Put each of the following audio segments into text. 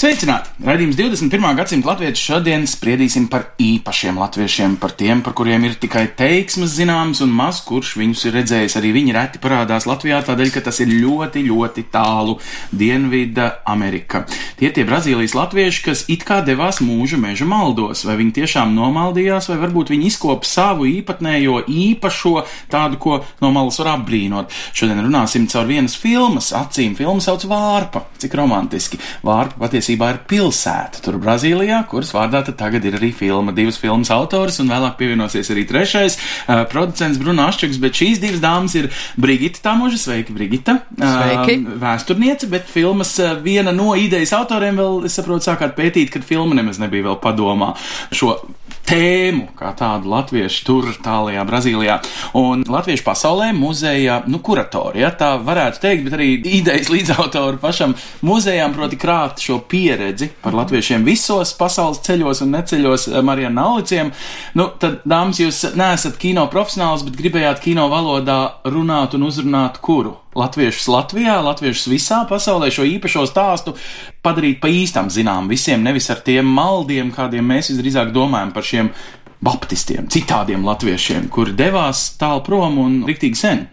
Sveicināti! Radījums 21. gadsimta latviešu šodien spriedīsim par īpašiem latviešiem, par tiem, par kuriem ir tikai teiksmes zināms un maz kurš viņus ir redzējis. Arī viņi reti parādās Latvijā, tādēļ, ka tas ir ļoti, ļoti tālu Dienvida Amerika. Tie tie Brazīlijas latvieši, kas it kā devās mūža meža maldos, vai viņi tiešām nomaldījās, vai varbūt viņi izkopa savu īpatnējo, īpašo, tādu, ko no malas var apbrīnot. Šodien runāsim caur vienas filmas acīm. Filma sauc Vārpa. Cik romantiski. Vārpa patiesībā ir pilsēta tur Brazīlijā, kuras vārdā tagad ir arī filma. Divas filmas autors un vēlāk pievienosies arī trešais uh, producents Bruno Ašķuks, bet šīs divas dāmas ir Brigita Tamoža. Sveiki, Brigita! Sveiki. Uh, vēsturniece, bet filmas uh, viena no idejas autoriem vēl, es saprotu, sākāt pētīt, kad filma nemaz nebija vēl padomā šo tēmu, kā tādu latviešu tur tālajā Brazīlijā. Un latviešu pasaulē muzeja, nu, kuratori, ja tā varētu teikt, bet arī idejas līdzautori pašam muzejām, proti krāt šo pieredzi par latviešiem visos pasaules ceļos un neceļos eh, Marijana Nauliciem. Nu, tad, dāmas, jūs neesat kino profesionāls, bet gribējāt kino valodā runāt un uzrunāt kuru? Latviešus Latvijā, latviešus visā pasaulē šo īpašo stāstu padarīt pa īstam zinām visiem, nevis ar tiem maldiem, kādiem mēs visdrīzāk domājam par šiem baptistiem, citādiem latviešiem, kuri devās tālu prom un riktīgi sen.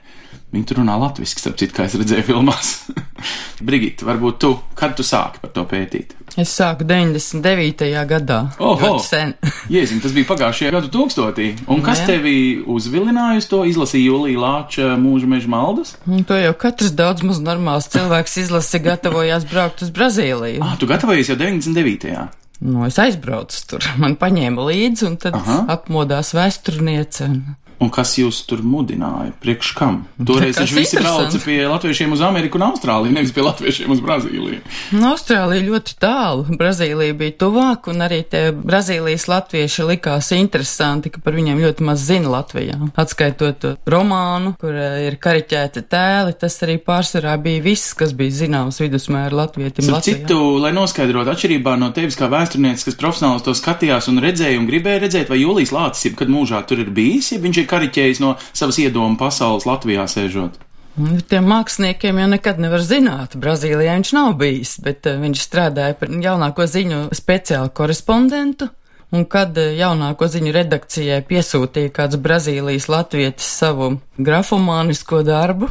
Viņi tur runā latviešu, starp citu, kā es redzēju filmās. Brigita, varbūt tu, kad tu sāki par to pētīt? Es sāku 99. gadā. Oho! Sen. Jēzim, tas bija pagājušajā gadu tūkstotī. Un kas Jā. tevi uzvilināja uz to? Izlasīja Julija Lāča mūža meža maldas? Un to jau katrs daudz maz normāls cilvēks izlasi, gatavojās braukt uz Brazīliju. Ah, tu gatavojies jau 99. Nu, es aizbraucu tur, man paņēma līdzi, un tad Aha. atmodās vēsturniece. un- Un kas jūs tur mudināja? Priekš kam? Toreiz Kas viņš visi brauca pie latviešiem uz Ameriku un Austrāliju, nevis pie latviešiem uz Brazīliju. Nu, Austrālija ļoti tālu, Brazīlija bija tuvāk, un arī tie Brazīlijas latvieši likās interesanti, ka par viņiem ļoti maz zina Latvijā. Atskaitot to romānu, kur eh, ir kariķēti tēli, tas arī pārsvarā bija viss, kas bija zināms vidusmēra latvietim Latvijā. citu, lai noskaidrotu atšķirībā no tevis kā vēsturnieces, kas profesionāli to skatījās un redzēja un gribēja redzēt, vai Jūlijas Lācis jebkad mūžā tur ir bijis, ja viņš ir kariķējis no savas iedomu pasaules Latvijā sēžot. Nu, Tiem māksliniekiem jau nekad nevar zināt. Brazīlijā viņš nav bijis, bet eh, viņš strādāja par jaunāko ziņu speciālu korespondentu. Un kad eh, jaunāko ziņu redakcijai piesūtīja kāds Brazīlijas latvietis savu grafomānisko darbu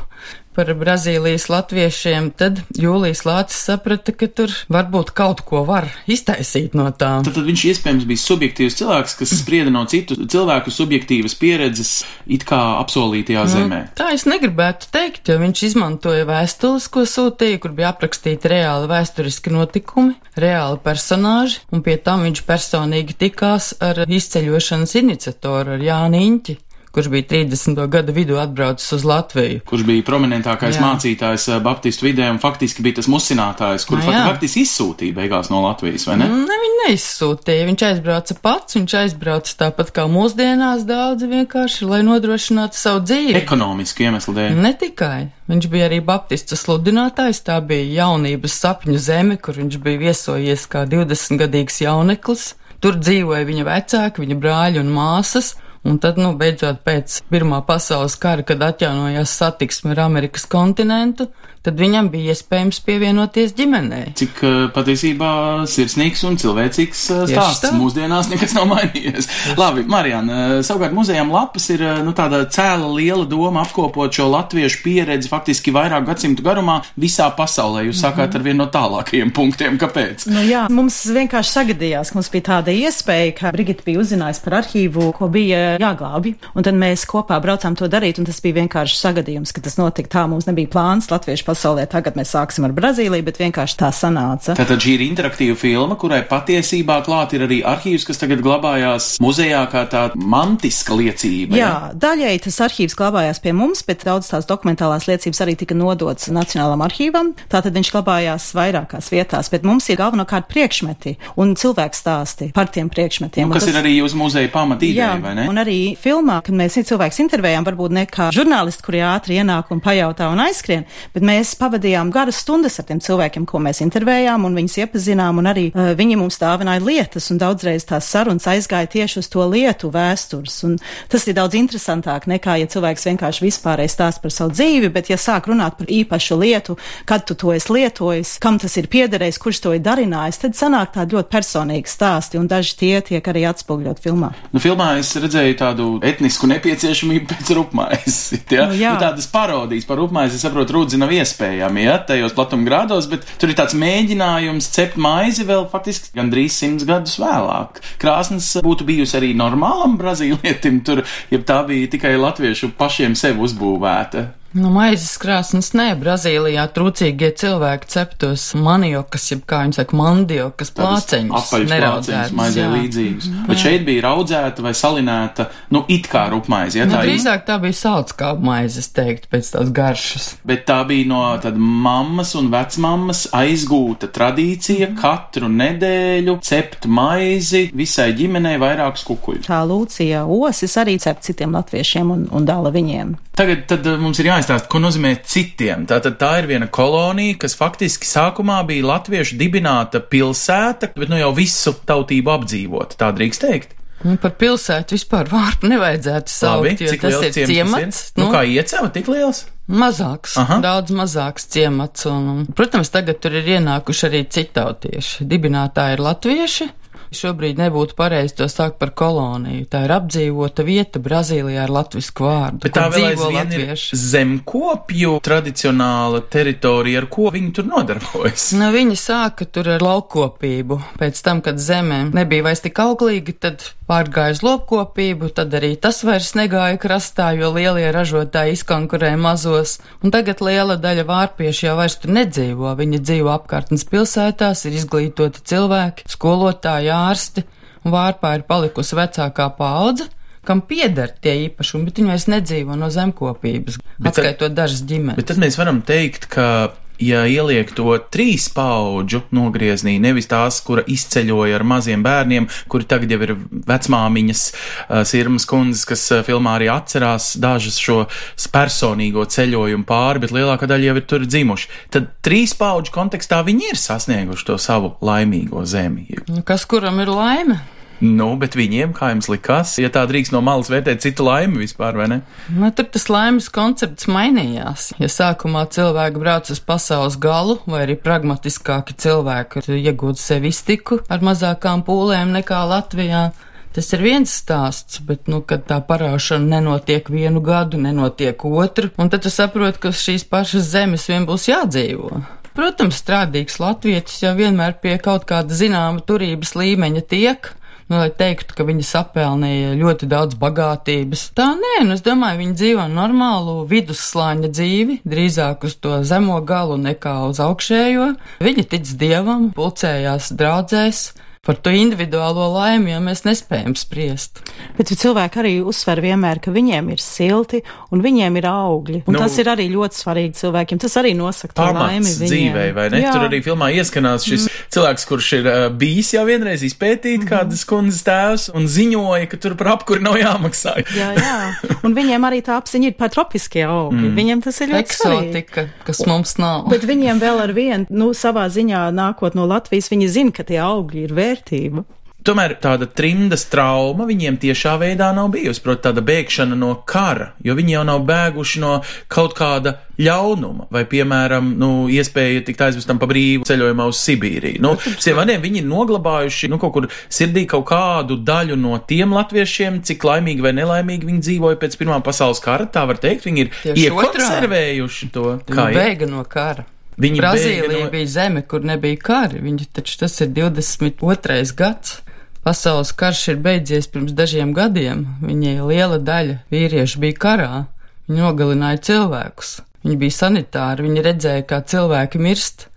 par Brazīlijas latviešiem, tad Jūlijas Lācis saprata, ka tur varbūt kaut ko var iztaisīt no tā. Tad, tad viņš iespējams bija subjektīvs cilvēks, kas sprieda no citu cilvēku subjektīvas pieredzes, it kā apsolītajā zemē. Tā es negribētu teikt, jo viņš izmantoja vēstules, ko sūtīja, kur bija aprakstīti reāli vēsturiski notikumi, reāli personāži, un pie tam viņš personīgi tikās ar izceļošanas iniciatoru, ar Jāni Inķi, kurš bija 30. gada vidū atbraucis uz Latviju. Kurš bija prominentākais Jā. mācītājs eh, Baptistu vidē un faktiski bija tas musinātājs, kur Nu, jā. faktiski izsūtīja beigās no Latvijas, vai ne? Ne, viņi neizsūtīja, viņš aizbrauca pats, viņš aizbrauca tāpat kā mūsdienās daudzi vienkārši, lai nodrošinātu savu dzīvi. Ekonomiski iemeslu dēļ. Ne tikai. Viņš bija arī baptistu sludinātājs, tā bija jaunības sapņu zeme, kur viņš bija viesojies kā 20-gadīgs jauneklis. Tur dzīvoja viņa vecāki, viņa brāļi un māsas. Un tad, nu, beidzot pēc Pirmā pasaules kara, kad atjaunojās satiksme ar Amerikas kontinentu, tad viņam bija iespējams pievienoties ģimenei. Cik uh, patiesībā sirsnīgs un cilvēcīgs Tieši stāsts. tā. Mūsdienās nekas nav mainījies. Labi, Marijāna, uh, savukārt muzejām lapas ir nu, tāda cēla liela doma apkopot šo latviešu pieredzi faktiski vairāk gadsimtu garumā visā pasaulē. Jūs sākāt ar vienu no tālākajiem punktiem. Kāpēc? Nu, jā, mums vienkārši sagadījās, ka mums bija tāda iespēja, ka Brigita bija uzzinājusi par arhīvu, ko bija jāglābj. Un tad mēs kopā braucām to darīt, un tas bija vienkārši sagadījums, ka tas notika tā. Mums nebija plāns latviešu pasaulē, tagad mēs sāksim ar Brazīliju, bet vienkārši tā sanāca. Tātad šī ir interaktīva filma, kurai patiesībā klāt ir arī arhīvs, kas tagad glabājās muzejā kā tā mantiska liecība. Jā, daļēji tas arhīvs glabājās pie mums, bet daudz tās dokumentālās liecības arī tika nodots Nacionālam arhīvam. Tātad viņš glabājās vairākās vietās, bet mums ir galvenokārt priekšmeti un cilvēku stāsti par tiem priekšmetiem. Nu, kas tas- ir arī uz muzeja pamatīdēja, vai ne? un arī filmā, kad mēs cilvēkus intervējām, varbūt ne kā žurnālisti, kuri ātri ienāk un pajautā un aizskrien, bet mēs pavadījām garas stundas ar tiem cilvēkiem, ko mēs intervējām, un viņus iepazinām, un arī uh, viņi mums dāvināja lietas, un daudzreiz tās sarunas aizgāja tieši uz to lietu vēstures. Un tas ir daudz interesantāk nekā, ja cilvēks vienkārši vispārēji stāsta par savu dzīvi, bet ja sāk runāt par īpašu lietu, kad tu to esi lietojis, kam tas ir piederējis, kurš to ir darinājis, tad sanāk tādi ļoti personīgi stāsti, un daži tie tiek arī atspoguļot filmā. Nu, filmā es redzēju tādu etnisku nepieciešamību pēc rupmaizi. Ja? Nu, jā. nu, tādas parodijas par rupmaizi, es saprotu, rūdzi nav iespējami, ja, tajos platumgrādos, bet tur ir tāds mēģinājums cept maizi vēl faktiski gandrīz simts gadus vēlāk. Krāsnes būtu bijusi arī normālam brazīlietim tur, ja tā bija tikai latviešu pašiem sev uzbūvēta. Nu, maizes krāsnes nē, Brazīlijā trūcīgie cilvēki ceptos maniokas, jeb kā viņi saka, mandiokas plāceņus. Neraudzētus, maizē jā. līdzīgus. Bet šeit bija raudzēta vai salināta, nu, it kā rupmaize. Ja, Nu, tā ir- drīzāk tā bija saldskāba maizes, teikt, pēc tās garšas. Bet tā bija no tad mammas un vecmammas aizgūta tradīcija katru nedēļu cept maizi visai ģimenei vairākus kukuļus. Tā Lūcija Osis arī cep citiem latviešiem un, un dala viņiem. Tagad tad, uh, mums ir jāizstāsta, ko nozīmē citiem. Tātad tā ir viena kolonija, kas faktiski sākumā bija latviešu dibināta pilsēta, bet nu jau visu tautību apdzīvot. Tā drīkst teikt. Nu, par pilsētu vispār vārpu nevajadzētu saukt, jo cik tas ir ciemats. Tas ir? Nu, kā iecēma, tik liels? Mazāks. Aha. daudz mazāks ciemats. Un, un, protams, tagad tur ir ienākuši arī citautieši. Dibinātāji ir latvieši. Šobrīd nebūtu pareizi to saukt par koloniju. Tā ir apdzīvota vieta Brazīlijā ar latviešu vārdu. Bet tā vēl dzīvo aizvien ir zemkopju tradicionāla teritorija, ar ko viņi tur nodarbojas. Nu, viņi sāka tur ar laukopību. Pēc tam, kad zeme nebija vairs tik auglīga, tad pārgāja uz lopkopību, tad arī tas vairs negāja krastā, jo lielie ražotāji izkonkurēja mazos. Un tagad liela daļa vārpiešu jau vairs tur nedzīvo. Viņi dzīvo apkārtnes pilsētās, ir izglītoti cilvēki, skolotāji, ārsti, un vārpā ir palikusi vecākā paudze. Kam pieder tie īpašumi, bet viņi vairs nedzīvo no zemkopības, Bet tad- atskaitot dažas ģimenes. Bet tad mēs varam teikt, ka, ja ieliek to trīs paudžu nogrieznī, nevis tās, kura izceļoja ar maziem bērniem, kuri tagad jau ir vecmāmiņas, uh, sirmas kundzes, kas uh, filmā arī atcerās dažas šo personīgo ceļojumu pāri, bet lielākā daļa jau ir tur dzimuši. Tad trīs paudžu kontekstā viņi ir sasnieguši to savu laimīgo zemi. Nu, kas kuram ir laime? Nu, bet viņiem, kā jums likās, ja tā drīkst no malas vērtēt citu laimi vispār, vai ne? Nu, tur tas laimes koncepts mainījās. Ja sākumā cilvēki brauc uz pasaules galu, vai arī pragmatiskāki cilvēki iegūst sev iztiku ar mazākām pūlēm nekā Latvijā. Tas ir viens stāsts, bet, nu, kad tā parāšana nenotiek vienu gadu, nenotiek otru, un tad tu saproti, ka šīs pašas zemes vien būs jādzīvo. Protams, strādīgs latvietis jau vienmēr pie kaut kāda zināma turības līmeņa tiek, nu, lai teiktu, ka viņi sapelnīja ļoti daudz bagātības. Tā nē, nu, es domāju, viņi dzīvo normālu vidusslāņa dzīvi, drīzāk uz to zemo galu nekā uz augšējo. Viņi tic dievam, pulcējās draudzēs. Par to individuālo laimi jau mēs nespējam spriest. Bet cilvēki arī uzsver vienmēr, ka viņiem ir silti un viņiem ir augļi. Un Nu, tas ir arī ļoti svarīgi cilvēkiem. Tas arī nosaka to laimi viņiem. dzīvē, vai ne? Jā. Tur arī filmā ieskanās šis mm. cilvēks, kurš ir uh, bijis jau vienreiz izpētīt mm. kādas kundzes tēvs un ziņoja, ka tur par apkuri nav jāmaksā. Jā, jā. Un viņiem arī tā apziņa ir par tropiskie augļi. Mm. Viņiem tas ir ļoti svarīgi. Eksotika, kas mums nav. Bet viņiem vēl ar vienu, nu, savā ziņā nākot no Latvijas, viņi zina, ka tie augļi ir vērtība. Tomēr tāda trimdas trauma viņiem tiešā veidā nav bijusi, proti, tāda bēgšana no kara, jo viņi jau nav bēguši no kaut kāda ļaunuma, vai, piemēram, nu, iespēja tikt aizvestam pa brīvu ceļojumā uz Sibīriju. Nu, Sievadiem viņi ir noglabājuši, nu, kaut kur sirdī kaut kādu daļu no tiem latviešiem, cik laimīgi vai nelaimīgi viņi dzīvoja pēc Pirmā pasaules kara, tā var teikt, viņi ir Tieši iekonservējuši to. Viņi Kā ir? bēga no kara. Viņi Brazīlija no- bija zeme, kur nebija kara. Viņi taču tas ir 22. gads. pasaules karš ir beidzies pirms dažiem gadiem, viņai liela daļa vīriešu bija karā. Viņi nogalināja cilvēkus. Viņi bija sanitāri, viņi redzēja, kā cilvēki mirst.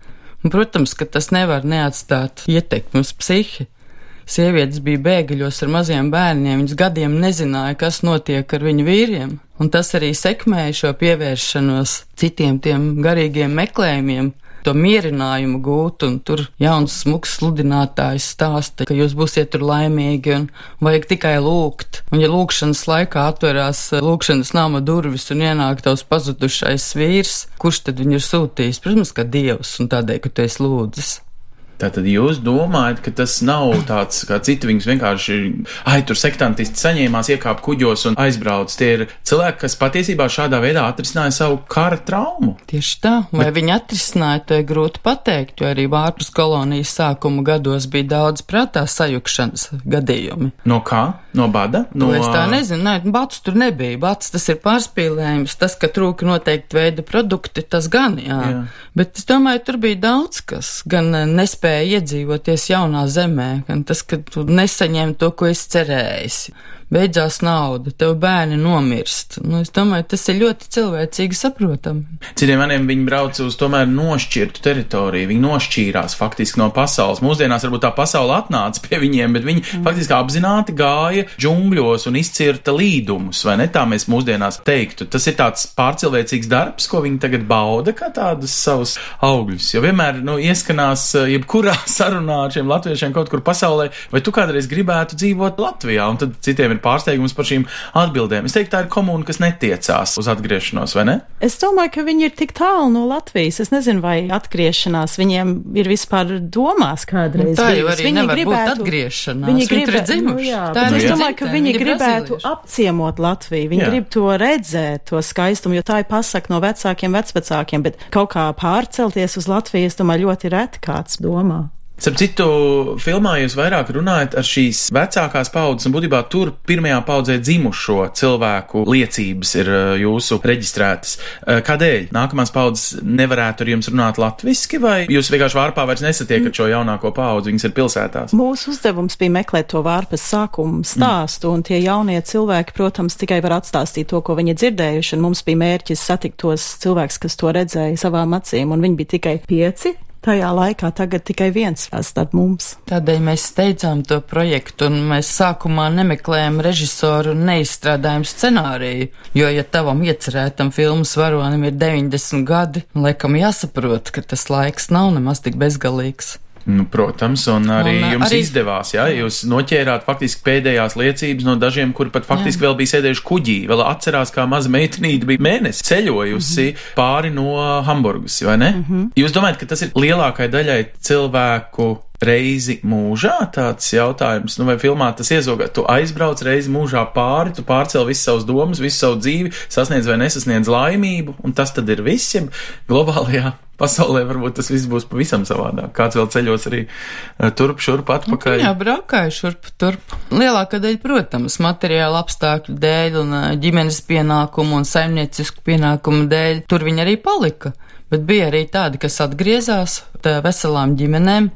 Un, protams, ka tas nevar neatstāt ietekmi uz psihi. Sievietes bija bēgļos ar maziem bērniem, viņas gadiem nezināja, kas notiek ar viņu vīriem, un tas arī sekmēja šo pievēršanos citiem tiem garīgiem meklējumiem, to mierinājumu gūt, un tur jauns smuks sludinātājs stāsta, ka jūs būsiet tur laimīgi un vajag tikai lūgt. Un ja lūkšanas laikā atverās lūkšanas nama durvis un ienāk tavs pazudušais vīrs, kurš tad viņu ir sūtījis? Protams, ka Dievs un tādēļ, ka tu esi lūdzis. Tātad jūs domājat, ka tas nav tāds kā citi, viņus vienkārši, ai, tur sektantisti saņēmās, iekāpa kuģos un aizbrauc. Tie ir cilvēki, kas patiesībā šādā veidā atrisināja savu kara traumu. Tieši tā, vai Bet... viņi atrisināja, to ir grūti pateikt, jo arī ārpus kolonijas sākuma gados bija daudz prātā sajukšanas gadījumi. No kā? No bada? No... To es tā nezinu, nē, bats tur nebija. Bats tas ir pārspīlējums, tas, ka trūka noteikti veida produkti, tas gan, jā. jā. Bet es domāju, tur bija daudz kas, gan nespēja nespēja iedzīvoties jaunā zemē, gan tas, ka tu nesaņem to, ko es cerēju. Beidzās nauda, tev bērni nomirst. Nu, es domāju, tas ir ļoti cilvēcīgi saprotami. Citiem maniem viņi brauca uz tomēr nošķirtu teritoriju, viņi nošķīrās faktiski no pasaules. Mūsdienās varbūt tā pasaule atnāca pie viņiem, bet viņi mm. faktiski apzināti gāja džungļos un izcirta līdumus, vai ne tā mēs mūsdienās teiktu. Tas ir tāds pārcilvēcīgs darbs, ko viņi tagad bauda kā tādus savus augļus. Jo vienmēr, nu, ieskanās jebkur jebkurā sarunā ar šiem latviešiem kaut kur pasaulē, vai tu kādreiz gribētu dzīvot Latvijā, un tad citiem ir pārsteigums par šīm atbildēm. Es teiktu, tā ir komūna, kas netiecās uz atgriešanos, vai ne? Es domāju, ka viņi ir tik tālu no Latvijas. Es nezinu, vai atgriešanās viņiem ir vispār domās kādreiz. Nu, tā jau arī viņi gribētu atgriešanās. Viņi gribētu, nu, jā, tā ir. Es domāju, ka viņi gribētu apciemot Latviju. Viņi jā. grib to redzēt, to skaistumu, jo tā ir pasaka no vecākiem vecvecākiem, bet kaut kā pārcelties uz Latviju, es domāju, ļoti reti kāds domā. Starp citu, filmā jūs vairāk runājat ar šīs vecākās paudzes, un būtībā tur pirmajā paudzē dzimušo cilvēku liecības ir uh, jūsu reģistrētas. Uh, kādēļ nākamās paudzes nevarētu ar jums runāt latviski, vai jūs vienkārši vārpā vairs nesatiekat šo jaunāko paudzi, viņas ir pilsētās? Mūsu uzdevums bija meklēt to vārpas sākumu stāstu, mm. un tie jaunie cilvēki, protams, tikai var atstāstīt to, ko viņi dzirdējuši, un mums bija mērķis satikt tos cilvēkus, kas to redzēja savām acīm, un viņi bija tikai pieci tajā laikā tagad tikai viens starp mums. Tādēļ mēs steidzām to projektu, un mēs sākumā nemeklējām režisoru un neizstrādājām scenāriju, jo, ja tavam iecerētam filmas varonim ir 90 gadi, laikam jāsaprot, ka tas laiks nav nemaz tik bezgalīgs. Nu, protams, un arī un, jums arī, izdevās, jā, jā, jūs noķērāt faktiski pēdējās liecības no dažiem, kuri pat faktiski jā. vēl bija sēdējuši kuģī, vēl atcerās, kā maza meitenīte bija mēnesi ceļojusi mm -hmm. pāri no Hamburgas, vai ne? Mm -hmm. Jūs domājat, ka tas ir lielākai daļai cilvēku reizi mūžā tāds jautājums, nu vai filmā tas iezogā, tu aizbrauc reizi mūžā pāri, tu pārcēl visu savus domas, visu savu dzīvi, sasniedz vai nesasniedz laimību, un tas tad ir visiem globālajā pasaulē varbūt tas viss būs pavisam savādāk. Kāds vēl ceļos arī eh, turp, šurp, atpakaļ. Nu, jā, braukāju šurp, turp. Lielākā daļa, protams, materiāla apstākļu dēļ un eh, ģimenes pienākumu un saimniecisku pienākumu dēļ. Tur viņi arī palika. Bet bija arī tādi, kas atgriezās veselām ģimenēm,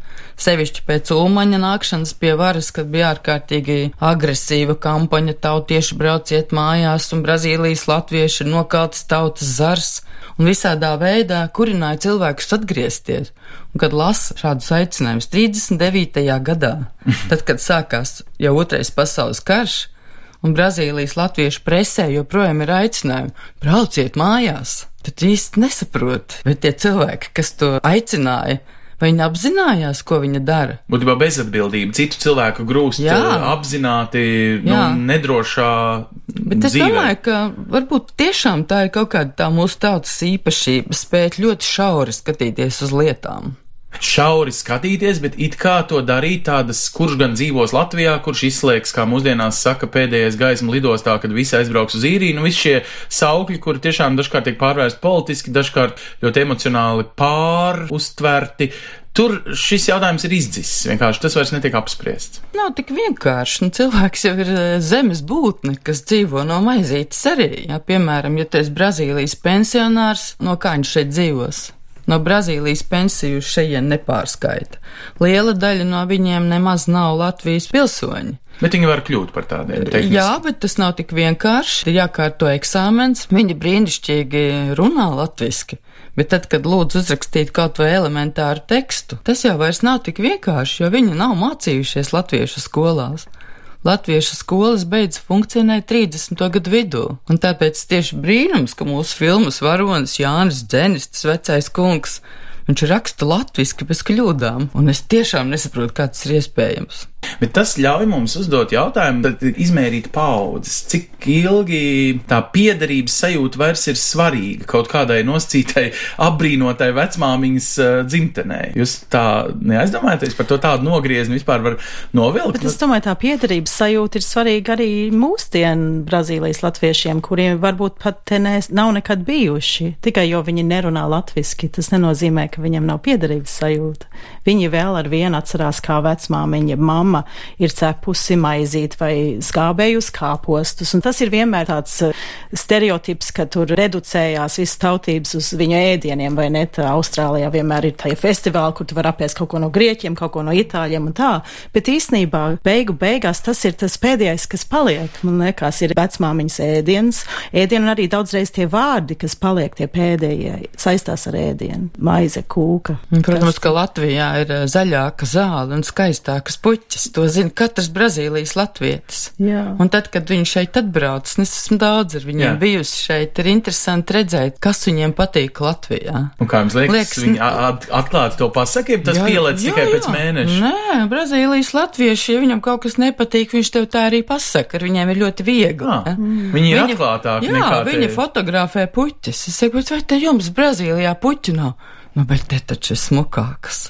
sevišķi pēc Ulmaņa nākšanas pie varas, kad bija ārkārtīgi agresīva kampaņa tautieši brauciet mājās un Brazīlijas latvieši nokaltas tautas zars un visādā veidā kurināja cilvēkus atgriezties. Un, kad lasa šādus aicinājumus 39. gadā, tad, kad sākās jau otrais pasaules karš, un Brazīlijas latviešu presē joprojām ir aicinājumi brauciet mājās, tad īsti nesaprot, vai tie cilvēki, kas to aicināja, Vai viņa apzinājās, ko viņa dara? Būtībā bezatbildība, citu cilvēku grūst Jā. apzināti, nu, nedrošā. Bet es dzīvē. domāju, ka varbūt tiešām tā ir kaut kāda tā mūsu tautas īpašība, spēt ļoti šauri skatīties uz lietām šauri skatīties, bet it kā to darīt tādas, kurš gan dzīvos Latvijā, kurš izslēgs, kā mūsdienās saka, pēdējais gaisma lidostā, kad visi aizbrauks uz īriju, nu visi šie saukļi, kuri tiešām dažkārt tiek pārvērsti politiski, dažkārt ļoti emocionāli pāruztverti. Tur šis jautājums ir izdzisis. Vienkārši tas vairs netiek apspriests. Nav tik vienkārši. Nu, cilvēks jau ir eh, zemes būtne, kas dzīvo no maizītes arī. Ja, piemēram, ja tu esi Brazīlijas pensionārs, no kā viņš šeit dzīvos? No Brazīlijas pensiju šeit nepārskaita. Liela daļa no viņiem nemaz nav Latvijas pilsoņi. Bet viņi var kļūt par tādiem. Tehniski. Jā, bet tas nav tik vienkārši. Ir jākārto eksāmens. Viņi brīnišķīgi runā latviski. Bet tad, kad lūdzu uzrakstīt kaut vai elementāru tekstu, tas jau vairs nav tik vienkārši, jo viņi nav mācījušies latviešu skolās. Latviešu skolas beidz funkcionēt 30. gadu vidū, un tāpēc tieši brīnums, ka mūsu filmas varonis Jānis Dzenis, tas vecais kungs, viņš raksta latviski bez kļūdām, un es tiešām nesaprotu, kā tas ir iespējams. Bet tas ļauj mums uzdot jautājumu, tad izmērīt paudzes, cik ilgi tā piederības sajūta vairs ir svarīga kaut kādai noscītai, apbrīnotai vecmāmiņas uh, dzimtenē. Jūs tā neaizdomājaties par to tādu nogriezni vispār var novilkt? Bet es domāju, tā piederības sajūta ir svarīga arī mūsdienu Brazīlijas latviešiem, kuriem varbūt pat te ne, nav nekad bijuši. Tikai jo viņi nerunā latviski, tas nenozīmē, ka viņiem nav piederības sajūta. Viņi vēl ar vienu atcerās, kā vecmāmiņa mamma ir cepusi maizīt vai skābējusi kāpostus. Un tas ir vienmēr tāds uh, stereotips, ka tur reducējās visas tautības uz viņu ēdieniem, vai ne? Tā Austrālijā vienmēr ir tie festivāli, kur tu var apēst kaut ko no grieķiem, kaut ko no itāļiem un tā. Bet īsnībā beigu beigās tas ir tas pēdējais, kas paliek. Man liekas, ir vecmāmiņas ēdiens, ēdienu un arī daudzreiz tie vārdi, kas paliek tie pēdējie, saistās ar ēdienu. Maize, kūka. Protams, ka Latvijā ir eh, zaļāka zāle un skaistākas puķis. To zina katrs Brazīlijas latvietis. Jā. Un tad, kad viņi šeit atbrauc, es esmu daudz ar viņiem Jā. Jā. bijusi šeit, ir interesanti redzēt, kas viņiem patīk Latvijā. Un kā jums liekas, Liekas, viņi at, atklāti to pasaka, ja tas pielēc tikai pēc mēneša? Nē, Brazīlijas latvieši, ja viņam kaut kas nepatīk, viņš tev tā arī pasaka, ar viņiem ir ļoti viegli. Ah, ne? viņi ir atklātāki Jā, viņi te- fotografē puķis. Es saku, bet vai te jums Brazīlijā puķi nav? Nu, bet te taču ir smukākas.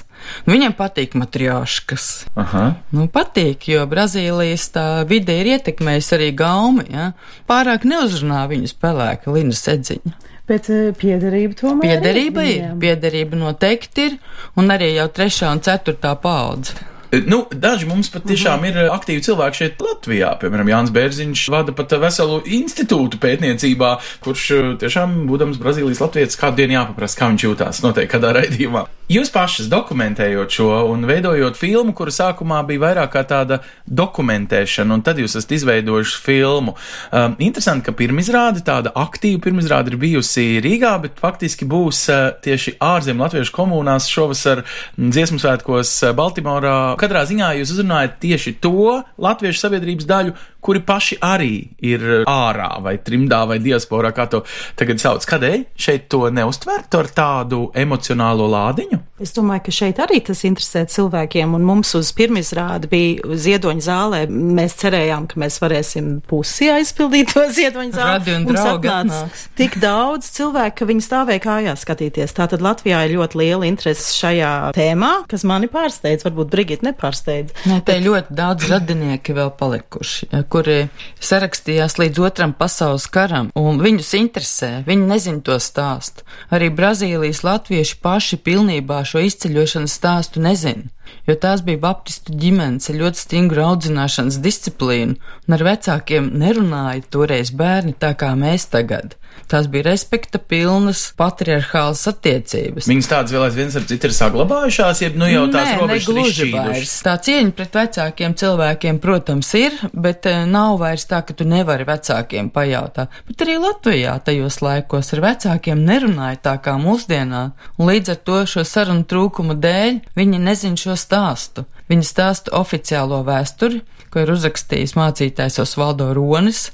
Viņam patīk matrioškas. Aha. Nu, patīk, jo Brazīlijas tā vide ir ietekmējusi arī gaumi, ja? Pārāk neuzrunā viņus pelēka linas edziņa. Bet uh, piederība tomēr. Piederība ir ir, viņiem. piederība noteikti ir, un arī jau trešā un ceturtā paudze. Nu, daži mums pat tiešām ir aktīvi cilvēki šeit Latvijā. Piemēram, Jānis Bērziņš vada pat veselu institūtu pētniecībā, kurš eh, tiešām, būdams Brazīlijas latvietis, kādu dienu jāpaprasa, kā viņš jūtās noteikti kādā raidījumā. Jūs pašas dokumentējot šo un veidojot filmu, kura sākumā bija vairāk kā tāda dokumentēšana, un tad jūs esat izveidojuši filmu. Um, interesanti, ka pirmizrāde, tāda aktīva pirmizrāde ir bijusi Rīgā, bet faktiski būs uh, tieši ārzem latviešu komunās šovasar dziesmu svētkos uh, Baltimorā. Katrā ziņā jūs uzrunājat tieši to latviešu sabiedrības daļu, kuri paši arī ir ārā vai trimdā vai diasporā, kā to tagad sauc. Kādēļ šeit to neuztvert ar tādu emocionālo lādiņu? Es domāju, ka šeit arī tas interesē cilvēkiem, un mums uz pirmizrādi bija ziedoņa zālē. Mēs cerējām, ka mēs varēsim pusi aizpildīt to ziedoņa zāli. Mums atnāca tik daudz cilvēku, ka viņi stāvēja kājās skatīties. Tātad Latvijā ir ļoti liela interese šajā tēmā, kas mani pārsteidz, varbūt Brigita nepārsteidz. Nē, te ir ļoti daudz radinieki vēl palikuši, ja, kuri sarakstījās līdz otram pasaules karam, un viņus interesē, viņi nezin to stāstu. Arī Brazīlijas latvieši paši pilnībā šo izceļošanas stāstu nezin, jo tās bija baptistu ģimenes ar ļoti stingru audzināšanas disciplīnu, un ar vecākiem nerunāja toreiz bērni tā kā mēs tagad. Tās bija respekta pilnas patriarchālas attiecības. Viņas tādas vēl aizvien ar citu ir saglabājušās, jeb nu jau tās Nē, robežas ir izšķīdušas. Tā cieņa pret vecākiem cilvēkiem, protams, ir, bet eh, nav vairs tā, ka tu nevari vecākiem pajautāt. Bet arī Latvijā tajos laikos ar vecākiem nerunāja tā kā mūsdienā, un līdz ar to šo sarunu trūkumu dēļ viņi nezin šo stāstu. Viņi stāsta oficiālo vēsturi, ko ir uzrakstījis mācītājs Osvaldo Ronis.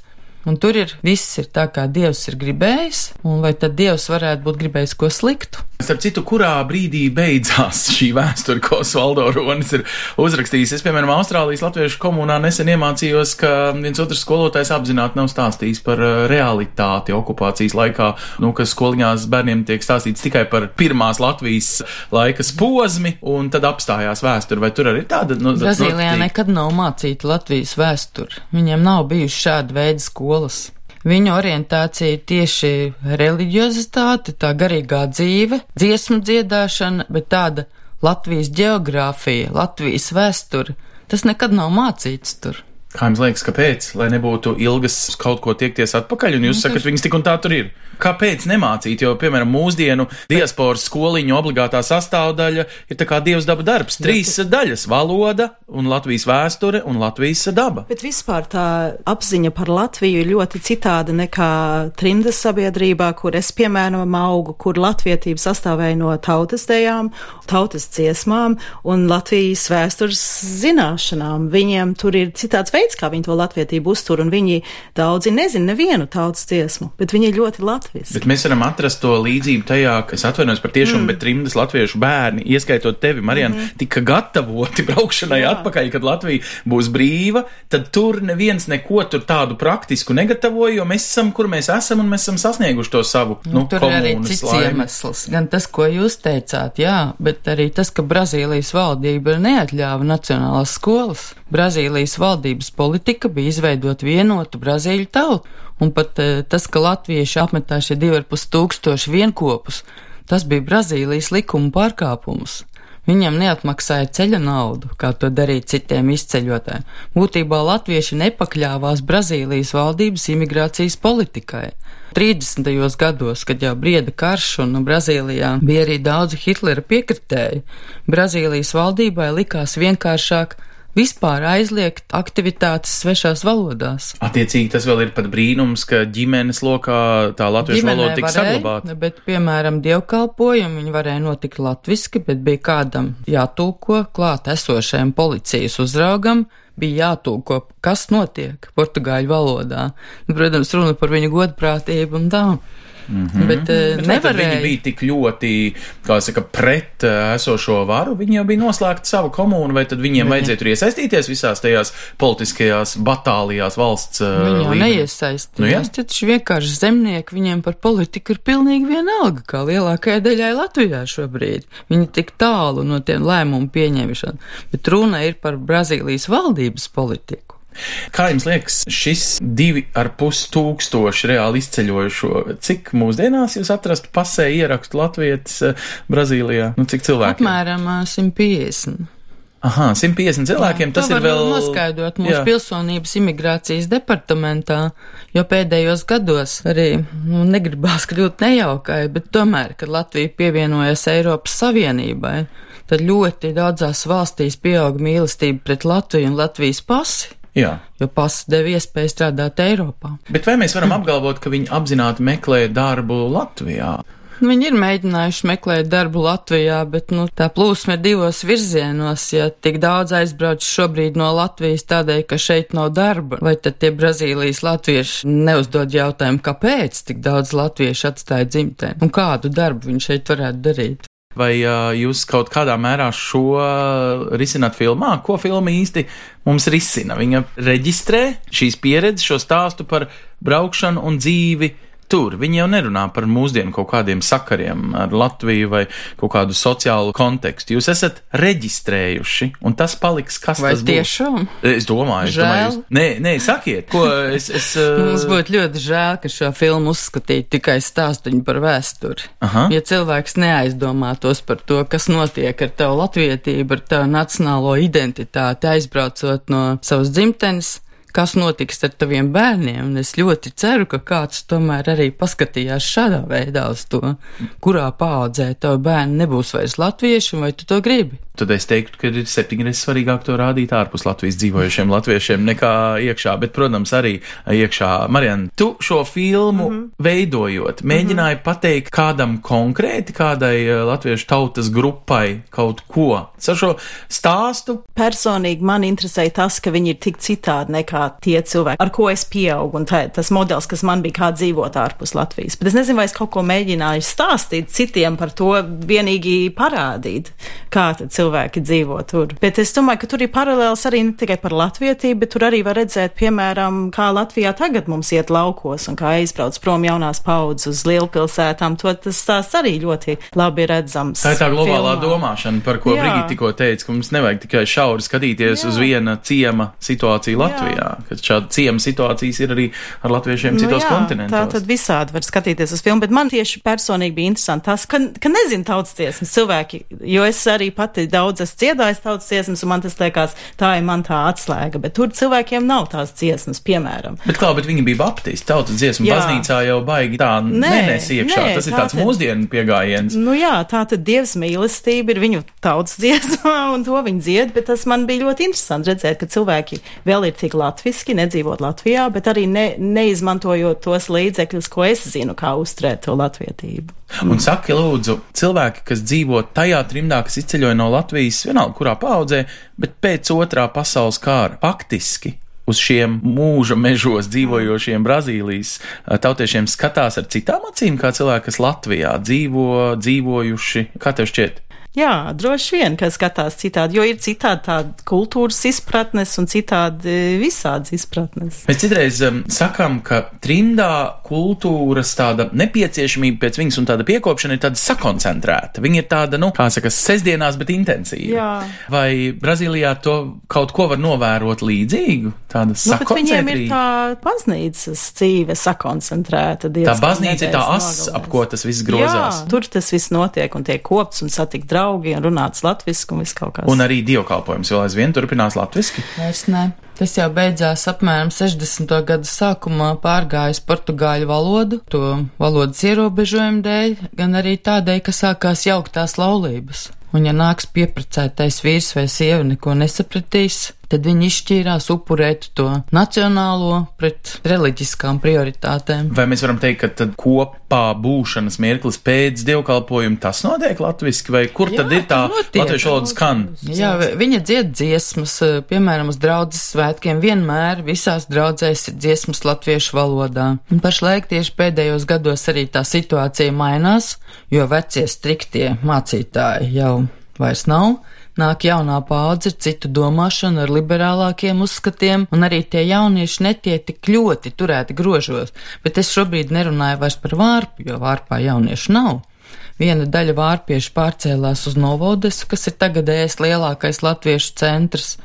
Un tur ir viss ir tā, kā Dievs ir gribējis, un vai tad Dievs varētu būt gribējis ko sliktu? Starp citu, kurā brīdī beidzās šī vēsture, ko Svaldo Ronis ir uzrakstījis? Es, piemēram, Austrālijas latviešu komunā nesen iemācījos, ka viens otrs skolotājs apzināti nav stāstījis par uh, realitāti okupācijas laikā, nu, ka skoliņās bērniem tiek stāstīts tikai par pirmās Latvijas laikas posmi, un tad apstājās vēsture. Vai tur arī tāda? Nu, Brazīlijā notiek? nekad nav mācīta Latvijas vēsture. Viņiem nav bijuši šāda veida skolas. Viņa orientācija ir tieši reliģiozitāte, tā garīgā dzīve, dziesmu dziedāšana, bet tāda Latvijas geogrāfija, Latvijas vēsture, tas nekad nav mācīts tur. Kā jums liekas, kāpēc? Lai nebūtu ilgas kaut ko tiekties atpakaļ, un jūs Nu, sakat, viņas tik un tā tur ir. Kāpēc nemācīt? Jo, piemēram, mūsdienu diasporas skoliņu obligātā sastāvdaļa ir tā kā dievs daba darbs. Trīs daļas - valoda, un Latvijas vēsture un Latvijas daba. Bet vispār tā apziņa par Latviju ir ļoti citāda nekā trimdas sabiedrībā, kur es, piemēram, augu, kur latvietība sastāvēja no tautas dejām, tautas dziesmām un Latvijas vēstures zināšanām. Viņiem tur ir citāds veids, kā viņi to latvietību uztur, un viņi daudzi nezina nevienu tautas dziesmu, bet viņi ir ļoti latviski. Bet mēs varam atrast to līdzību tajā, ka es atvainojos par tiešām, mm. bet trimdas latviešu bērni, ieskaitot tevi, Marijana, mm -hmm. tika gatavoti braukšanai Jā. atpakaļ, kad Latvija būs brīva, tad tur neviens neko tur tādu praktisku negatavoja, jo mēs esam, kur mēs esam, un mēs esam sasnieguši to savu, nu, Nu, tur ir arī cits laimi. iemesls. Gan tas, ko jūs teicāt, jā, bet arī tas, ka Brazīlijas valdība neatļāva nacionālās skolas. Brazīlijas valdības politika bija izveidot vienotu Brazīļu tautu, un pat eh, tas, ka latvieši apmetā šie divi ar pus tūkstoši vienkopus, tas bija Brazīlijas likuma pārkāpums. Viņam neatmaksāja ceļa naudu, kā to darīja citiem izceļotājiem. Būtībā latvieši nepakļāvās Brazīlijas valdības imigrācijas politikai. 30. gados, kad jau brieda karš un Brazīlijā bija arī daudzi Hitlera piekritēji, Brazīlijas valdībai likās vienkāršāk vispār aizliegt aktivitātes svešās valodās. Attiecīgi tas vēl ir pat brīnums, ka ģimenes lokā tā latviešu Ģimenē valoda tika varēja, saglabāta. Bet, piemēram, dievkalpojumi viņi varēja notikt latviski, bet bija kādam jātūko klāt esošajam policijas uzraugam, bija jātūko, kas notiek portugāļu valodā. Nu, protams, runa par viņu godprātību un tā. Mm -hmm. Bet, Bet vai tad nevarēja. viņi bija tik ļoti, saka, pret uh, esošo varu, viņi jau bija noslēgti savu komūnu, vai tad viņiem Viņi- vajadzēja tur iesaistīties visās tajās politiskajās batālijās valsts uh, Viņi jau līmenī? neiesaistījās. Nu, jā. Nu, taču vienkārši zemnieki viņiem par politiku ir pilnīgi vienalga, kā lielākajai daļai Latvijā šobrīd. Viņi tik tālu no tiem lēmumu pieņemšanu, bet runa ir par Brazīlijas valdības politiku. Kā jums liekas, šis divi ar pus tūkstoši reāli izceļojušo, cik mūsdienās jūs atrastu pasē ierakstu Latvijas uh, Brazīlijā? Nu, cik cilvēki? Apmēram ā, 150. Aha, 150 cilvēkiem Jā, tas ir vēl. noskaidrot mūsu Jā. pilsonības imigrācijas departamentā, jo pēdējos gados arī nu, negribās kļūt nejaukai, bet tomēr, kad Latvija pievienojas Eiropas Savienībai, tad ļoti daudzās valstīs pieauga mīlestība pret Latviju un Latvijas pasi, Jā. jo pasi deva iespēju strādāt Eiropā. Bet vai mēs varam apgalvot, ka viņi apzināti meklē darbu Latvijā? Nu, Viņi ir mēģinājuši meklēt darbu Latvijā, bet nu, tā plūsma ir divos virzienos. Ja tik daudz aizbrauc šobrīd no Latvijas tādēļ, ka šeit nav darba, vai tad tie Brazīlijas latvieši neuzdod jautājumu, kāpēc tik daudz latviešu atstāja dzimteni un kādu darbu viņi šeit varētu darīt? Vai uh, jūs kaut kādā mērā šo risināt filmā? Ko filma īsti mums risina? Viņa reģistrē šīs pieredzes, šo stāstu par braukšanu un dzīvi. Tur viņi jau nerunā par mūsdienu kaut kādiem sakariem ar Latviju vai kaut kādu sociālu kontekstu. Jūs esat reģistrējuši, un tas paliks kas Vai tas būs. tiešām? Es domāju, es domāju, jūs... nē, nē, sakiet, ko es. es uh, Mums būtu ļoti žēl, ka šo filmu uzskatītu tikai stāstuņu par vēsturi. Aha. Ja cilvēks neaizdomātos par to, kas notiek ar tavu latvietību, ar tavu nacionālo identitāti, aizbraucot no savas dzimtenes, kas notiks ar taviem bērniem. Un es ļoti ceru, ka kāds tomēr arī paskatījās šādā veidā uz to, kurā paaudzē tavu bērnu nebūs vairs latvieši, vai tu to gribi. Tad es teiktu, ka ir septiņreiz svarīgāk to rādīt ārpus Latvijas dzīvojušiem latviešiem nekā iekšā, bet, protams, arī iekšā. Marian, tu šo filmu mm -hmm. veidojot, mēģināji mm -hmm. pateikt kādam konkrēti, kādai eh, latviešu tautas grupai kaut ko. Ar šo stāstu Personīgi man interesēja tas, ka viņi ir tik citādi nekā tie cilvēki, ar ko es pieaugu, un tā, tas modelis, kas man bija kā dzīvot ārpus Latvijas. Bet es nezinu, vai es kaut ko mēģināju stāstīt citiem par to, vienīgi parādīt, kā tad cilvēki dzīvo tur. Bet es domāju, ka tur ir paralēls arī ne tikai par latvietību, bet tur arī var redzēt, piemēram, kā Latvijā tagad mums iet laukos un kā aizbrauc prom jaunās paudzes uz lielpilsētām. To tas stāsts arī ļoti labi redzams. Tā ir tā globālā filmā. domāšana, par ko Jā. Brigita tikko teica, ka mums nevajag tikai šauri skatīties Jā. uz viena ciema situāciju Latvijā, ka šāda ciema situācijas ir arī ar latviešiem citos jā, kontinentos. Tā tad visādi var skatīties uz filmu, bet man tieši personīgi bija interesanti tas, ka, ka nezinu tautas tiesmas cilvēki, jo es arī pati daudz esmu dziedājis tautas dziesmas, un man tas liekas, tā ir man tā atslēga, bet tur cilvēkiem nav tās dziesmas, piemēram. Bet, kā, bet viņi bija baptisti, tautas dziesmu Jā. baznīcā jau baigi tā Nē, nenes iekšā. nē, Tas ir tā tāds tad- mūsdienu pieejams. Nu jā, tā tad dievs mīlestība ir viņu tautas dziesmā, un to viņi dzied, bet tas man bija ļoti interesanti redzēt, ka cilvēki vēl ir tik latviski, nedzīvot Latvijā, bet arī ne, neizmantojot tos līdzekļus, ko es zinu, kā uzturēt to latvietību. Un saki, lūdzu, cilvēki, kas dzīvo tajā trimdā, kas izceļoja no Latvijas, vienalga kurā paudzē, bet pēc otrā pasaules kara, faktiski uz šiem mūža mežos dzīvojošiem Brazīlijas eh, tautiešiem skatās ar citām acīm, kā cilvēki, kas Latvijā dzīvo, dzīvojuši. Kā tev šķiet? Jā, droši vien, ka skatās citādi, jo ir citādi tāda kultūras izpratnes un citādi visādas izpratnes. Mēs citreiz um, sakām, ka trimdā kultūras tāda nepieciešamība pēc viņas un tāda piekopšana ir tāda sakoncentrēta. Viņa ir tāda, nu, kā saka, sestdienās, bet intensīva. Jā. Vai Brazīlijā to kaut ko var novērot līdzīgu? Tāda Nu, bet viņiem ir sakoncentrēta. tā baznīcas dzīve sakoncentrēta. Tā baznīca ir tā as, ap ko tas viss grozās. Jā, tur tas viss notiek un tiek kopts un satikt draugi un runāts latviski un viss kaut kas. Un arī dievkalpojums vēl aizvien turpinās latviski. Vairs ne. Tas jau beidzās apmēram 60. gada sākumā pārgājis portugāļu valodu, to valodas ierobežojumu dēļ, gan arī tādēļ, ka sākās jauktās laulības. Un ja nāks pieprecētais vīrs vai sieva neko nesapratīs, tad viņi izšķīrās upurēt to nacionālo pret reliģiskām prioritātēm. Vai mēs varam teikt, ka tad kopā būšanas mirklis pēc dievkalpojuma tas notiek latviski, vai kur Jā, tad ir tā latviešu valodas skan? Jā, vi- viņa dzied dziesmas, eh, piemēram, uz draudzes svētkiem vienmēr visās draudzēs ir dziesmas latviešu valodā. Un pašlaik tieši pēdējos gados arī tā situācija mainās, jo vecie striktie mācītāji jau vairs nav. Nāk jaunā paudze ar citu domāšanu, ar liberālākiem uzskatiem, un arī tie jaunieši netiek tik ļoti turēti grožos. Bet es šobrīd nerunāju vairs par vārpu, jo vārpā jauniešu nav. Viena daļa vārpiešu pārcēlās uz Novodesu, kas ir tagadējais lielākais latviešu centrs,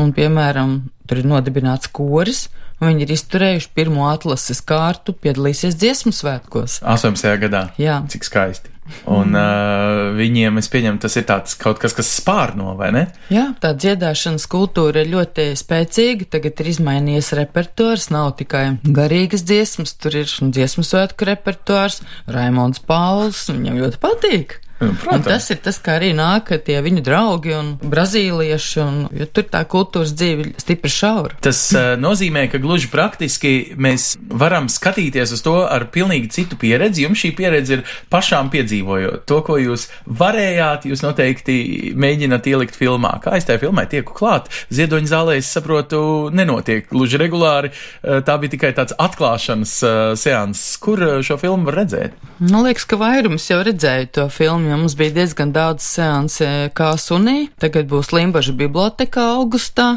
un, piemēram, tur ir nodibināts koris, un viņi ir izturējuši pirmo atlases kārtu, piedalīsies dziesmu svētkos. 18. gadā. Jā. Cik skaisti. Un uh, viņiem, es pieņemu, tas ir tāds kaut kas, kas spārno, vai ne? Jā, tā dziedāšanas kultūra ir ļoti spēcīga. Tagad ir izmainījies repertuārs, nav tikai garīgas dziesmas, tur ir dziesmu svētku repertuārs. Raimons Pauls, viņam ļoti patīk. Tas ir tas, kā arī nāk tie viņu draugi un brazīlieši, un, jo tur tā kultūras dzīve stipri šaura. Tas uh, nozīmē, ka gluži praktiski mēs varam skatīties uz to ar pilnīgi citu pieredzi. Jums šī pieredze ir pašām piedzīvojot. To, ko jūs varējāt, jūs noteikti mēģināt ielikt filmā. Kā es tajā filmā tieku klāt, Ziedoņa zālē, es saprotu, nenotiek gluži regulāri. Uh, tā bija tikai tāds atklāšanas uh, seans. Kur šo filmu var redzēt? Man liekas, ka vairums jau redzēja to filmu, jo mums bija diezgan daudz seansi kā sunī. Tagad būs Limbaža bibliotekā augustā,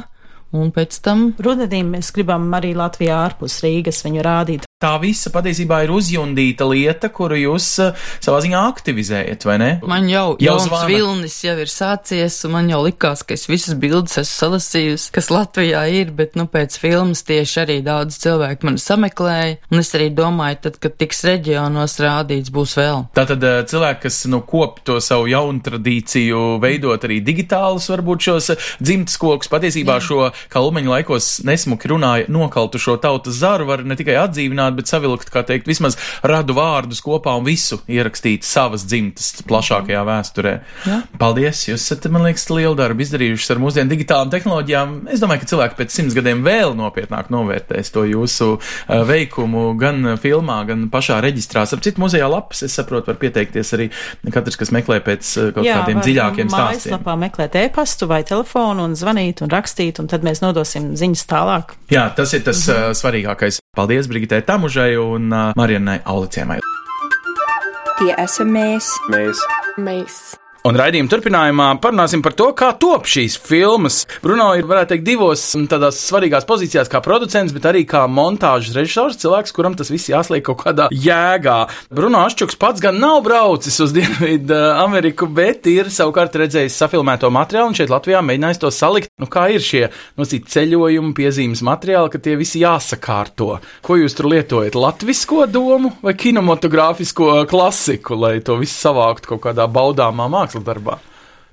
un pēc tam Rudenī mēs gribam arī Latvijā ārpus Rīgas viņu rādīt. Tā visa patiesībā ir uzjundīta lieta, kuru jūs uh, savā ziņā aktivizējat, vai ne? Man jau, Jau jau jauns vilnis jau ir sācies, un man jau likās, ka es visas bildes esmu salasījusi, kas Latvijā ir, bet, nu, pēc filmas tieši arī daudz cilvēku mani sameklēja, un es arī domāju, tad, kad tiks reģionos rādīts, būs vēl. Tātad eh, cilvēki, kas nu, kop to savu jaunu tradīciju, veidot arī digitālus, varbūt šos eh, dzimtas kokus, patiesībā Jā. šo, kā Ulmeņa laikos nesmuki runāja, nokaltu šo tautas zaru, var ne tikai atdzīvināt, bet savilkt, kā teikt, vismaz radu vārdus kopā un visu ierakstīt savas dzimtas plašākajā vēsturē. Jā. Paldies! Jūs esat, man liekas, lielu darbu izdarījuši ar mūsdienu digitālām tehnoloģijām. Es domāju, ka cilvēki pēc simts gadiem vēl nopietnāk novērtēs to jūsu uh, veikumu gan filmā, gan pašā reģistrā. Ar citu muzejā lapas, es saprotu, var pieteikties arī katrs, kas meklē pēc uh, kaut Jā, kādiem dziļākiem stāstiem. Mājaslapā meklēt e-pastu vai telefonu un zvanīt un rakstīt, un tad mēs nodosim ziņas tālāk. Jā, tas ir tas uh, svarīgākais. Paldies Brigitē Tamužai un uh, Marijanai Aulicēmai. Tie esam mēs. Mēs. Mēs. Un raidījuma turpinājumā parunāsim par to, kā top šīs filmas. Bruno ir, varētu teikt, divos mm, tādās svarīgās pozīcijās, kā producents, bet arī kā montāžas režisors, cilvēks, kuram tas viss jāsliek kaut kādā jēgā. Bruno Ašķuks pats gan nav braucis uz Dienvidu Ameriku, bet ir savukārt redzējis safilmēto materiālu un šeit Latvijā mēģinājis to salikt. Nu, kā ir šie nosīt ceļojumu piezīmes materiāli, ka tie visi jāsakārto? Ko jūs tur lietojat? Latvisko domu vai kinematogrāfisko klasiku, lai to visu savāktu kaut kādā baudāmā mākslas darbā?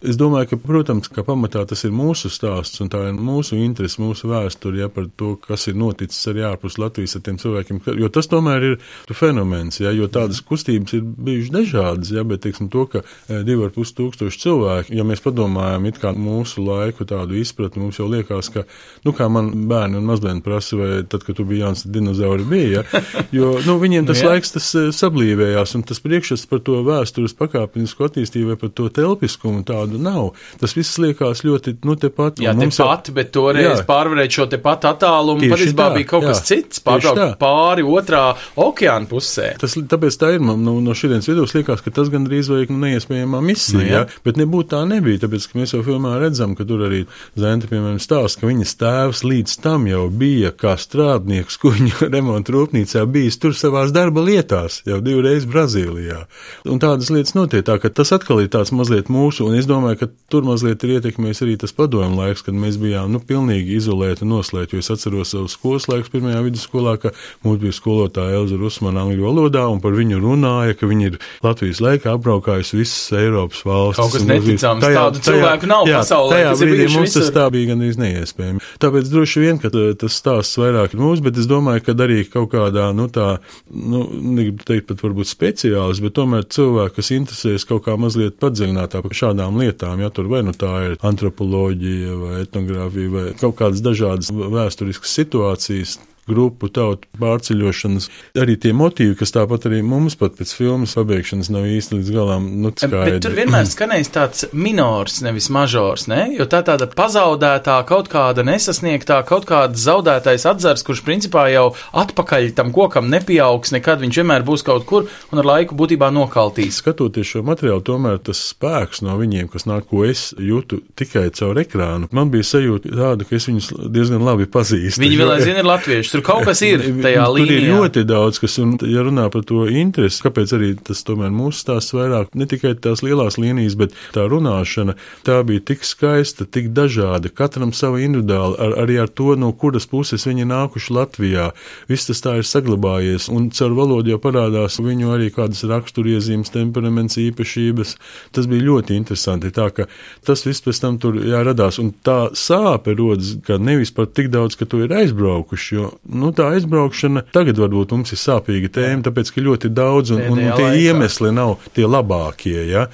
Es domāju, ka, protams, ka pamatā tas ir mūsu stāsts un tā ir mūsu interese, mūsu vēsture, ja par to, kas ir noticis arī ārpus Latvijas ar tiem cilvēkiem, jo tas tomēr ir fenomens, ja, jo tādas kustības ir bijušas dažādas, ja, bet, teiksim, to, ka eh, divi ar pus tūkstoši cilvēki, ja mēs padomājam it kā mūsu laiku tādu izpratni, mums jau liekas, ka, nu, kā man bērni un mazbērni prasa, vai tad, kad tu biji jauns, dinozauri bija, ja, jo, nu, viņiem tas nu, laiks tas eh, sablīvējās, un tas priekšstats par to vēstures pakāpenisku attīstību vai par to telpiskumu tādu nav. Tas viss liekas ļoti, nu, tepat. Jā, tepat, bet toreiz jā. pārvarēt šo tepat attālumu, patiesībā bija kaut jā, kas cits, pārbraukt pāri otrā okeāna pusē. Tas tāpēc tā ir, man nu, no šodienas vidus liekas, ka tas gandrīz vajag nu, neiespējamā misija, nu, jā. jā, bet nebūtu tā nebija, tāpēc, ka mēs jau filmā redzam, ka tur arī Zenta, piemēram, stāsta, ka viņas tēvs līdz tam jau bija kā strādnieks kuģu remontu rūpnīcā bijis tur savās darba lietās, jau divreiz Brazīlijā. Un tādas lietas notiek tā, ka tas atkal ir tāds mazliet mūsu, un es domāju, ka tur mazliet ir ietekmējis arī tas padomu laiks, kad mēs bijām, nu, pilnīgi izolēti un noslēgti, es atceros savu skolas laiku pirmajā vidusskolā, ka mums bija skolotāja Elza Rusmana angļu valodā, un par viņu runāja, ka viņa ir Latvijas laikā apbraukājusi visas Eiropas valstis. Kaut kas neticams, tajā, tādu tajā, cilvēku nav jā, pasaulē. Tajā brīdī mums tas tā bija gandrīz neiespējami. Tāpēc droši vien, ka tas stāsts vairāk ir mūsu, bet es domāju, ka arī kaut kādā, nu tā, nu, negribu teikt pat varbūt speciāls, bet tomēr cilvēki, kas interesēs kaut kā mazliet padziļinātāk par šādām lietām, ja tur vai nu tā ir antropoloģija vai etnogrāfija vai kaut kādas dažādas vēsturiskas situācijas, grupu tautu pārceļošanas, arī tie motīvi, kas tāpat arī mums pat pēc filmas pabeigšanas nav īsti līdz galam nu, skaidri. Bet tur vienmēr skanējis tāds minors, nevis mažors, ne? jo tā tāda pazaudētā, kaut kāda nesasniegtā, kaut kāda zaudētais atzars, kurš principā jau atpakaļ tam kokam nepieaugs nekad, viņš vienmēr būs kaut kur un ar laiku būtībā nokaltīs. Skatoties šo materiālu, tomēr tas spēks no viņiem, kas nāk, ko es jūtu tikai caur ekrānu, man bija sajūta tāda, ka es viņus diezgan labi pazīstu. Viņi vēl aizvien ir latvieši Tur kaut kas ir tajā līnijā. Tur ir ļoti daudz, kas, un, ja runā par to interesi, kāpēc arī tas tomēr mūsu stāsts vairāk, ne tikai tās lielās līnijas, bet tā runāšana, tā bija tik skaista, tik dažāda, katram sava individuāli, ar, arī ar to, no kuras puses viņi nākuši Latvijā. Viss tas tā ir saglabājies, un caur valodu jau parādās viņu arī kādas raksturiezīmes, temperaments, īpašības. Tas bija ļoti interesanti, tā ka tas viss pēc tam tur jāradās, un tā sāpe rodas, ka nevis par tik daudz, ka tu ir aizbraukuši, jo nu, tā aizbraukšana tagad varbūt mums ir sāpīga tēma, tāpēc, ka ļoti daudz un, un, un tie laikā. iemesli nav tie labākie, ja?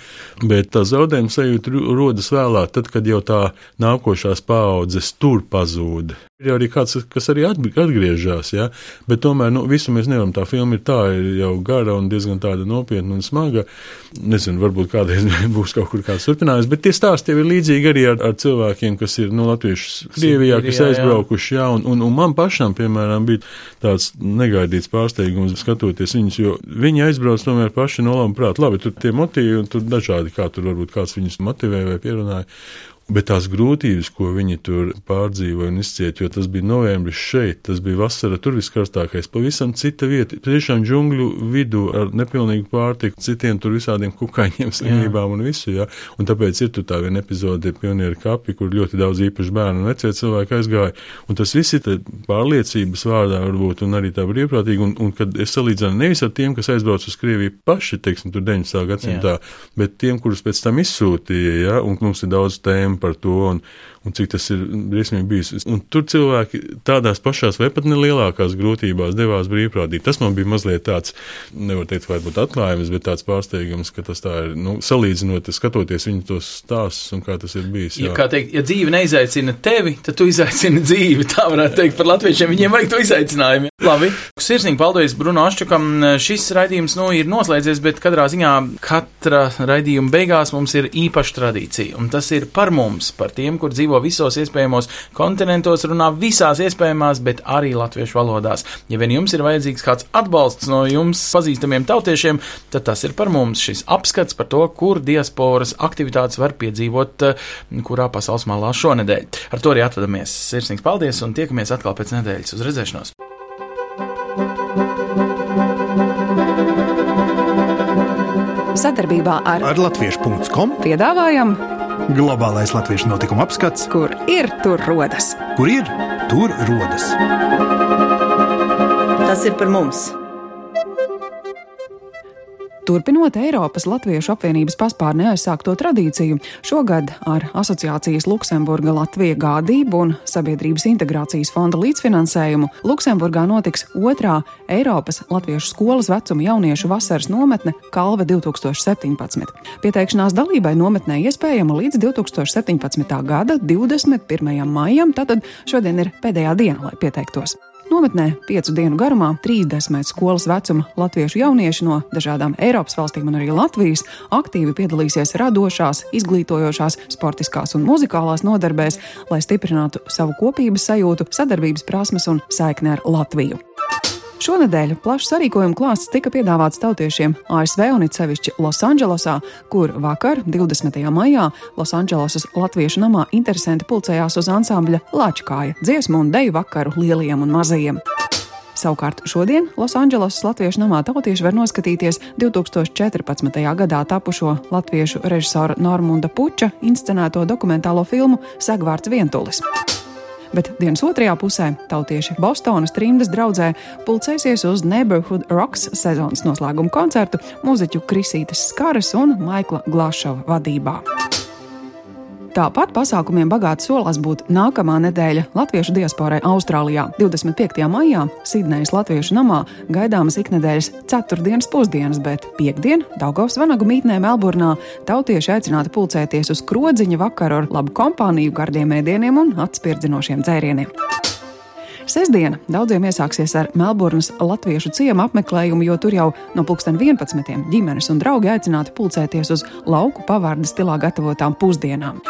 bet tā zaudējuma sajūta rodas vēlāk, tad, kad jau tā nākošās paaudzes tur pazūd. Ir arī kāds, kas arī atgriežas, ja? bet tomēr nu, visu mēs nevaram. Tā filma ir tā, ir jau gara un diezgan tāda nopietna un smaga. Nezinu, varbūt kādreiz būs kaut kur kāds turpinājums, bet tie stāsti jau ir līdzīgi arī ar, ar cilvēkiem, kas ir nu, latvieši Krievijā, kas aizbraukuši, jā, un, un, un man pašam, piemēram, bija tāds negaidīts pārsteigums skatoties viņus, jo viņi aizbrauc tomēr paši no laba prāta. Labi, tur tie motīvi un tur dažādi, kā tur varbūt kāds viņus motivē vai pierunāja. Bet tās grūtības, ko viņi tur pārdzīvoja un izcieta, jo tas bija novembris šeit, tas bija vasara, tur viskarstākais, pavisam cita vieta. Tiešām džungļu vidū ar nepilnīgu pārtiku, citiem tur visādiem kukaiņiem, slimībām un visu, jā. Un tāpēc ir tur tā viena epizode, pionieru kapi, kur ļoti daudz īpaši bērnu un vecie cilvēki aizgāja. Un tas viss ir pārliecības vārdā varbūt un arī tā brīvprātīgi. Un, un kad es salīdzinu nevis ar tiem, kas aizbrauc uz Krieviju paši, teiksim, tur 19. gadsimtā, jā. bet tiem, kurus pēc tam izsūtīja, jā, un mums ir daudz tēmu par to. Un, un cik tas ir briesmīgi bijis. Un tur cilvēki tādās pašās vai pat nelielākās grūtībās devās brīvprātīgi. Tas man bija mazliet tāds, nevar teikt, varbūt atklājums, bet tāds pārsteigums, ka tas tā ir, nu, salīdzinot, skatoties viņu tos stāstus un kā tas ir bijis. Jā. Ja, kā teikt, ja dzīve neizaicina tevi, tad tu izaicini dzīvi. Tā varētu teikt par latviešiem, viņiem vajag to izaicinājumu. Labi, sirsnīgi paldies Bruno Aščukam. Šis raidījums, nu, ir noslēdzies, bet katrā ziņā katra raidījuma beigās mums ir īpaša tradīcija, un tas ir par mums, par tiem, kur dzīvo dzīvo visos iespējamos kontinentos, runā visās iespējamās, bet arī latviešu valodās. Ja vien jums ir vajadzīgs kāds atbalsts no jums pazīstamiem tautiešiem, tad tas ir par mums šis apskats par to, kur diasporas aktivitātes var piedzīvot, eh, kurā pasaules malā šonedēļ. Ar to arī atvadamies. Sirsnīgs paldies un tiekamies atkal pēc nedēļas. Uz redzēšanos! Sadarbībā ar, ar Latviešu.com piedāvājam Globālais latviešu notikuma apskats, kur ir tur rodas. Kur ir tur rodas? Tas ir par mums! Turpinot Eiropas Latviešu apvienības paspārnē aizsākto tradīciju, šogad ar asociācijas Luksemburga Latvija gādību un Sabiedrības integrācijas fonda līdzfinansējumu Luksemburgā notiks otrā Eiropas Latviešu skolas vecuma jauniešu vasaras nometne Kalve 2017. Pieteikšanās dalībai nometnē iespējama līdz 2017. gada 21. maijam, tātad šodien ir pēdējā diena, lai pieteiktos. Nometnē piecu dienu garumā 30 skolas vecuma latviešu jaunieši no dažādām Eiropas valstīm un arī Latvijas aktīvi piedalīsies radošās, izglītojošās, sportiskās un muzikālās nodarbēs, lai stiprinātu savu kopības sajūtu, sadarbības prasmes un saikni ar Latviju. Šonadēļ plašs sarīkojuma klāsts tika piedāvāts tautiešiem ASV un it sevišķi Losandželosā, kur vakar, 20. maijā, Losandželosas Latviešu namā interesanti pulcējās uz ansambļa Lačkāja dziesmu un deju vakaru lielajiem un mazajiem. Savukārt šodien Losandželosas Latviešu namā tautieši var noskatīties 2014. gadā tapušo latviešu režisora Normunda Puča inscenēto dokumentālo filmu Sagvārds Vientulis bet dienas otrajā pusē tautieši Bostonas trimdas draudzē pulcēsies uz Neighborhood Rocks sezonas noslēguma koncertu mūziķu Krisītes Skaras un Maikla Glašova vadībā. Tāpat pasākumiem bagāti solās būt nākamā nedēļa Latviešu diasporai Austrālijā. 25. maijā Sidnejas Latviešu namā gaidāmas iknedēļas ceturtdienas pusdienas, bet piekdien Daugavas Vanagu mītnē Melburnā tautieši aicināti pulcēties uz krodziņa vakaru ar labu kompāniju, gardiem ēdieniem un atspirdzinošiem dzērieniem. Sesdiena daudziem iesāksies ar Melburnas latviešu ciemu apmeklējumu, jo tur jau no 11. ģimenes un draugi aicināti pulcēties uz lauku pavārdu stilā gatavotām pusdienām.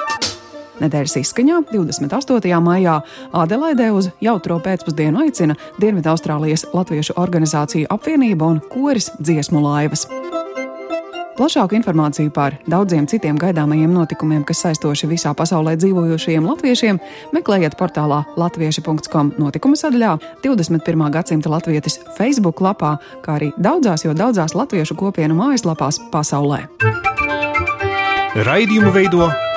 Nedēļas izskaņā 28. maijā Adelaidē uz jautro pēcpusdienu aicina Dienvidaustrālijas Latviešu organizāciju apvienība un koris dziesmu laivas. Plašāku informāciju par daudziem citiem gaidāmajiem notikumiem, kas saistoši visā pasaulē dzīvojošajiem latviešiem, meklējiet portālā latvieši.com notikuma sadaļā, 21. gadsimta latvietis Facebook lapā, kā arī daudzās, jo daudzās latviešu kopienu mājaslapās pasaulē. Raidījumu veido